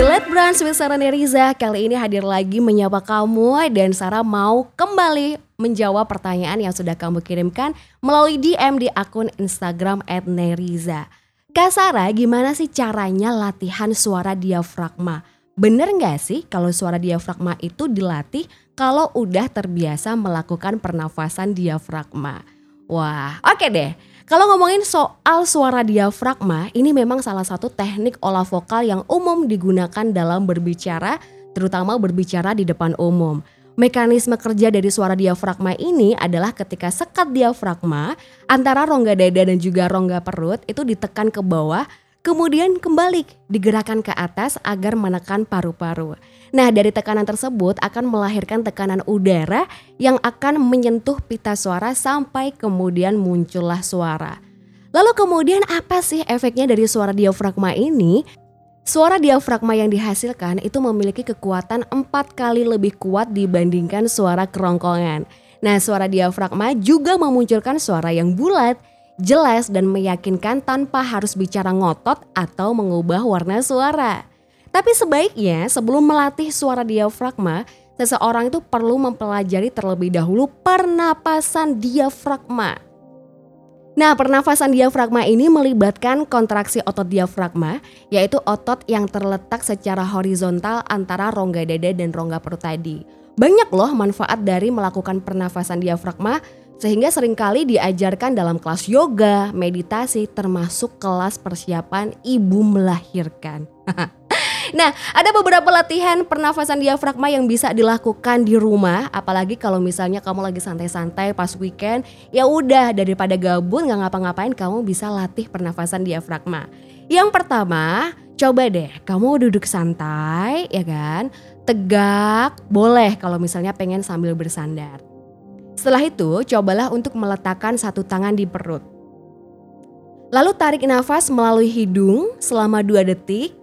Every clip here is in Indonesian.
The Late Brunch with Sarah Neriza kali ini hadir lagi menyapa kamu dan Sarah mau kembali menjawab pertanyaan yang sudah kamu kirimkan melalui DM di akun Instagram @neriza. Kak Sarah, gimana sih caranya latihan suara diafragma? Bener nggak sih kalau suara diafragma itu dilatih kalau udah terbiasa melakukan pernafasan diafragma? Wah, oke deh. Kalau ngomongin soal suara diafragma, ini memang salah satu teknik olah vokal yang umum digunakan dalam berbicara, terutama berbicara di depan umum. Mekanisme kerja dari suara diafragma ini adalah ketika sekat diafragma antara rongga dada dan juga rongga perut itu ditekan ke bawah, kemudian kembali digerakkan ke atas agar menekan paru-paru. Nah, dari tekanan tersebut akan melahirkan tekanan udara yang akan menyentuh pita suara sampai kemudian muncullah suara. Lalu kemudian apa sih efeknya dari suara diafragma ini? Suara diafragma yang dihasilkan itu memiliki kekuatan empat kali lebih kuat dibandingkan suara kerongkongan. Nah, suara diafragma juga memunculkan suara yang bulat, jelas dan meyakinkan tanpa harus bicara ngotot atau mengubah warna suara. Tapi sebaiknya sebelum melatih suara diafragma, seseorang itu perlu mempelajari terlebih dahulu pernapasan diafragma. Nah, pernafasan diafragma ini melibatkan kontraksi otot diafragma, yaitu otot yang terletak secara horizontal antara rongga dada dan rongga perut tadi. Banyak loh manfaat dari melakukan pernafasan diafragma, sehingga sering kali diajarkan dalam kelas yoga, meditasi, termasuk kelas persiapan ibu melahirkan. Nah, ada beberapa latihan pernafasan diafragma yang bisa dilakukan di rumah, apalagi kalau misalnya kamu lagi santai-santai pas weekend, ya udah daripada gabut nggak ngapa-ngapain, kamu bisa latih pernafasan diafragma. Yang pertama, coba deh kamu duduk santai, ya kan? Tegak, boleh kalau misalnya pengen sambil bersandar. Setelah itu, cobalah untuk meletakkan satu tangan di perut. Lalu tarik nafas melalui hidung selama 2 detik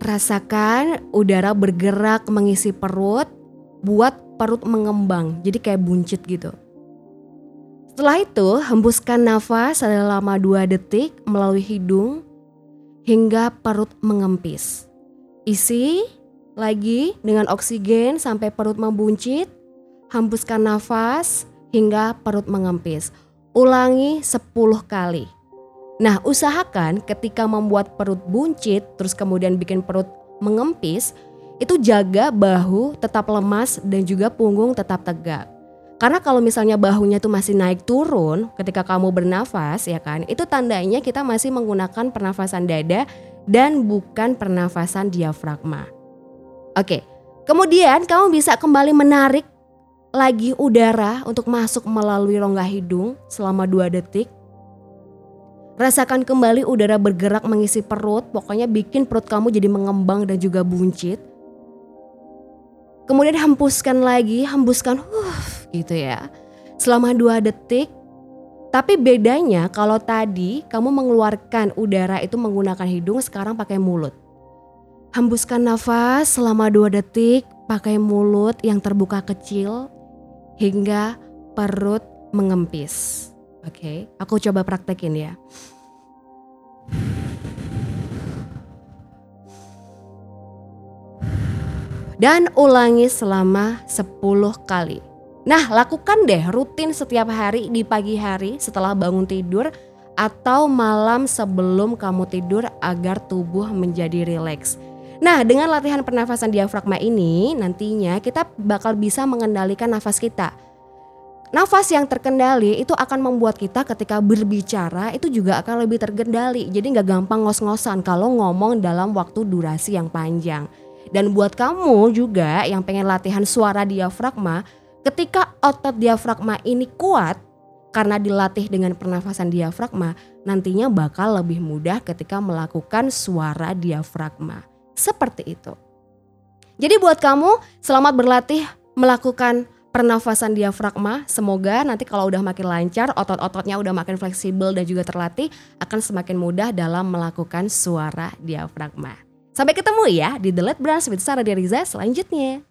Rasakan udara bergerak mengisi perut, buat perut mengembang, jadi kayak buncit gitu. Setelah itu, hembuskan nafas selama 2 detik melalui hidung hingga perut mengempis. Isi lagi dengan oksigen sampai perut membuncit. Hembuskan nafas hingga perut mengempis. Ulangi 10 kali. Nah, usahakan ketika membuat perut buncit, terus kemudian bikin perut mengempis, itu jaga bahu tetap lemas dan juga punggung tetap tegak. Karena kalau misalnya bahunya tuh masih naik turun ketika kamu bernafas ya kan, itu tandanya kita masih menggunakan pernafasan dada dan bukan pernafasan diafragma. Oke, kemudian kamu bisa kembali menarik lagi udara untuk masuk melalui rongga hidung selama 2 detik Rasakan kembali udara bergerak mengisi perut, pokoknya bikin perut kamu jadi mengembang dan juga buncit. Kemudian hembuskan lagi, hembuskan huh, gitu ya. Selama dua detik. Tapi bedanya kalau tadi kamu mengeluarkan udara itu menggunakan hidung, sekarang pakai mulut. Hembuskan nafas selama dua detik pakai mulut yang terbuka kecil hingga perut mengempis. Oke, okay, aku coba praktekin ya. Dan ulangi selama 10 kali. Nah, lakukan deh rutin setiap hari di pagi hari setelah bangun tidur atau malam sebelum kamu tidur agar tubuh menjadi rileks. Nah, dengan latihan pernafasan diafragma ini nantinya kita bakal bisa mengendalikan nafas kita Nafas yang terkendali itu akan membuat kita ketika berbicara itu juga akan lebih terkendali. Jadi nggak gampang ngos-ngosan kalau ngomong dalam waktu durasi yang panjang. Dan buat kamu juga yang pengen latihan suara diafragma, ketika otot diafragma ini kuat karena dilatih dengan pernafasan diafragma, nantinya bakal lebih mudah ketika melakukan suara diafragma. Seperti itu. Jadi buat kamu selamat berlatih melakukan pernafasan diafragma. Semoga nanti kalau udah makin lancar, otot-ototnya udah makin fleksibel dan juga terlatih, akan semakin mudah dalam melakukan suara diafragma. Sampai ketemu ya di The Let Brunch with Sarah Diriza selanjutnya.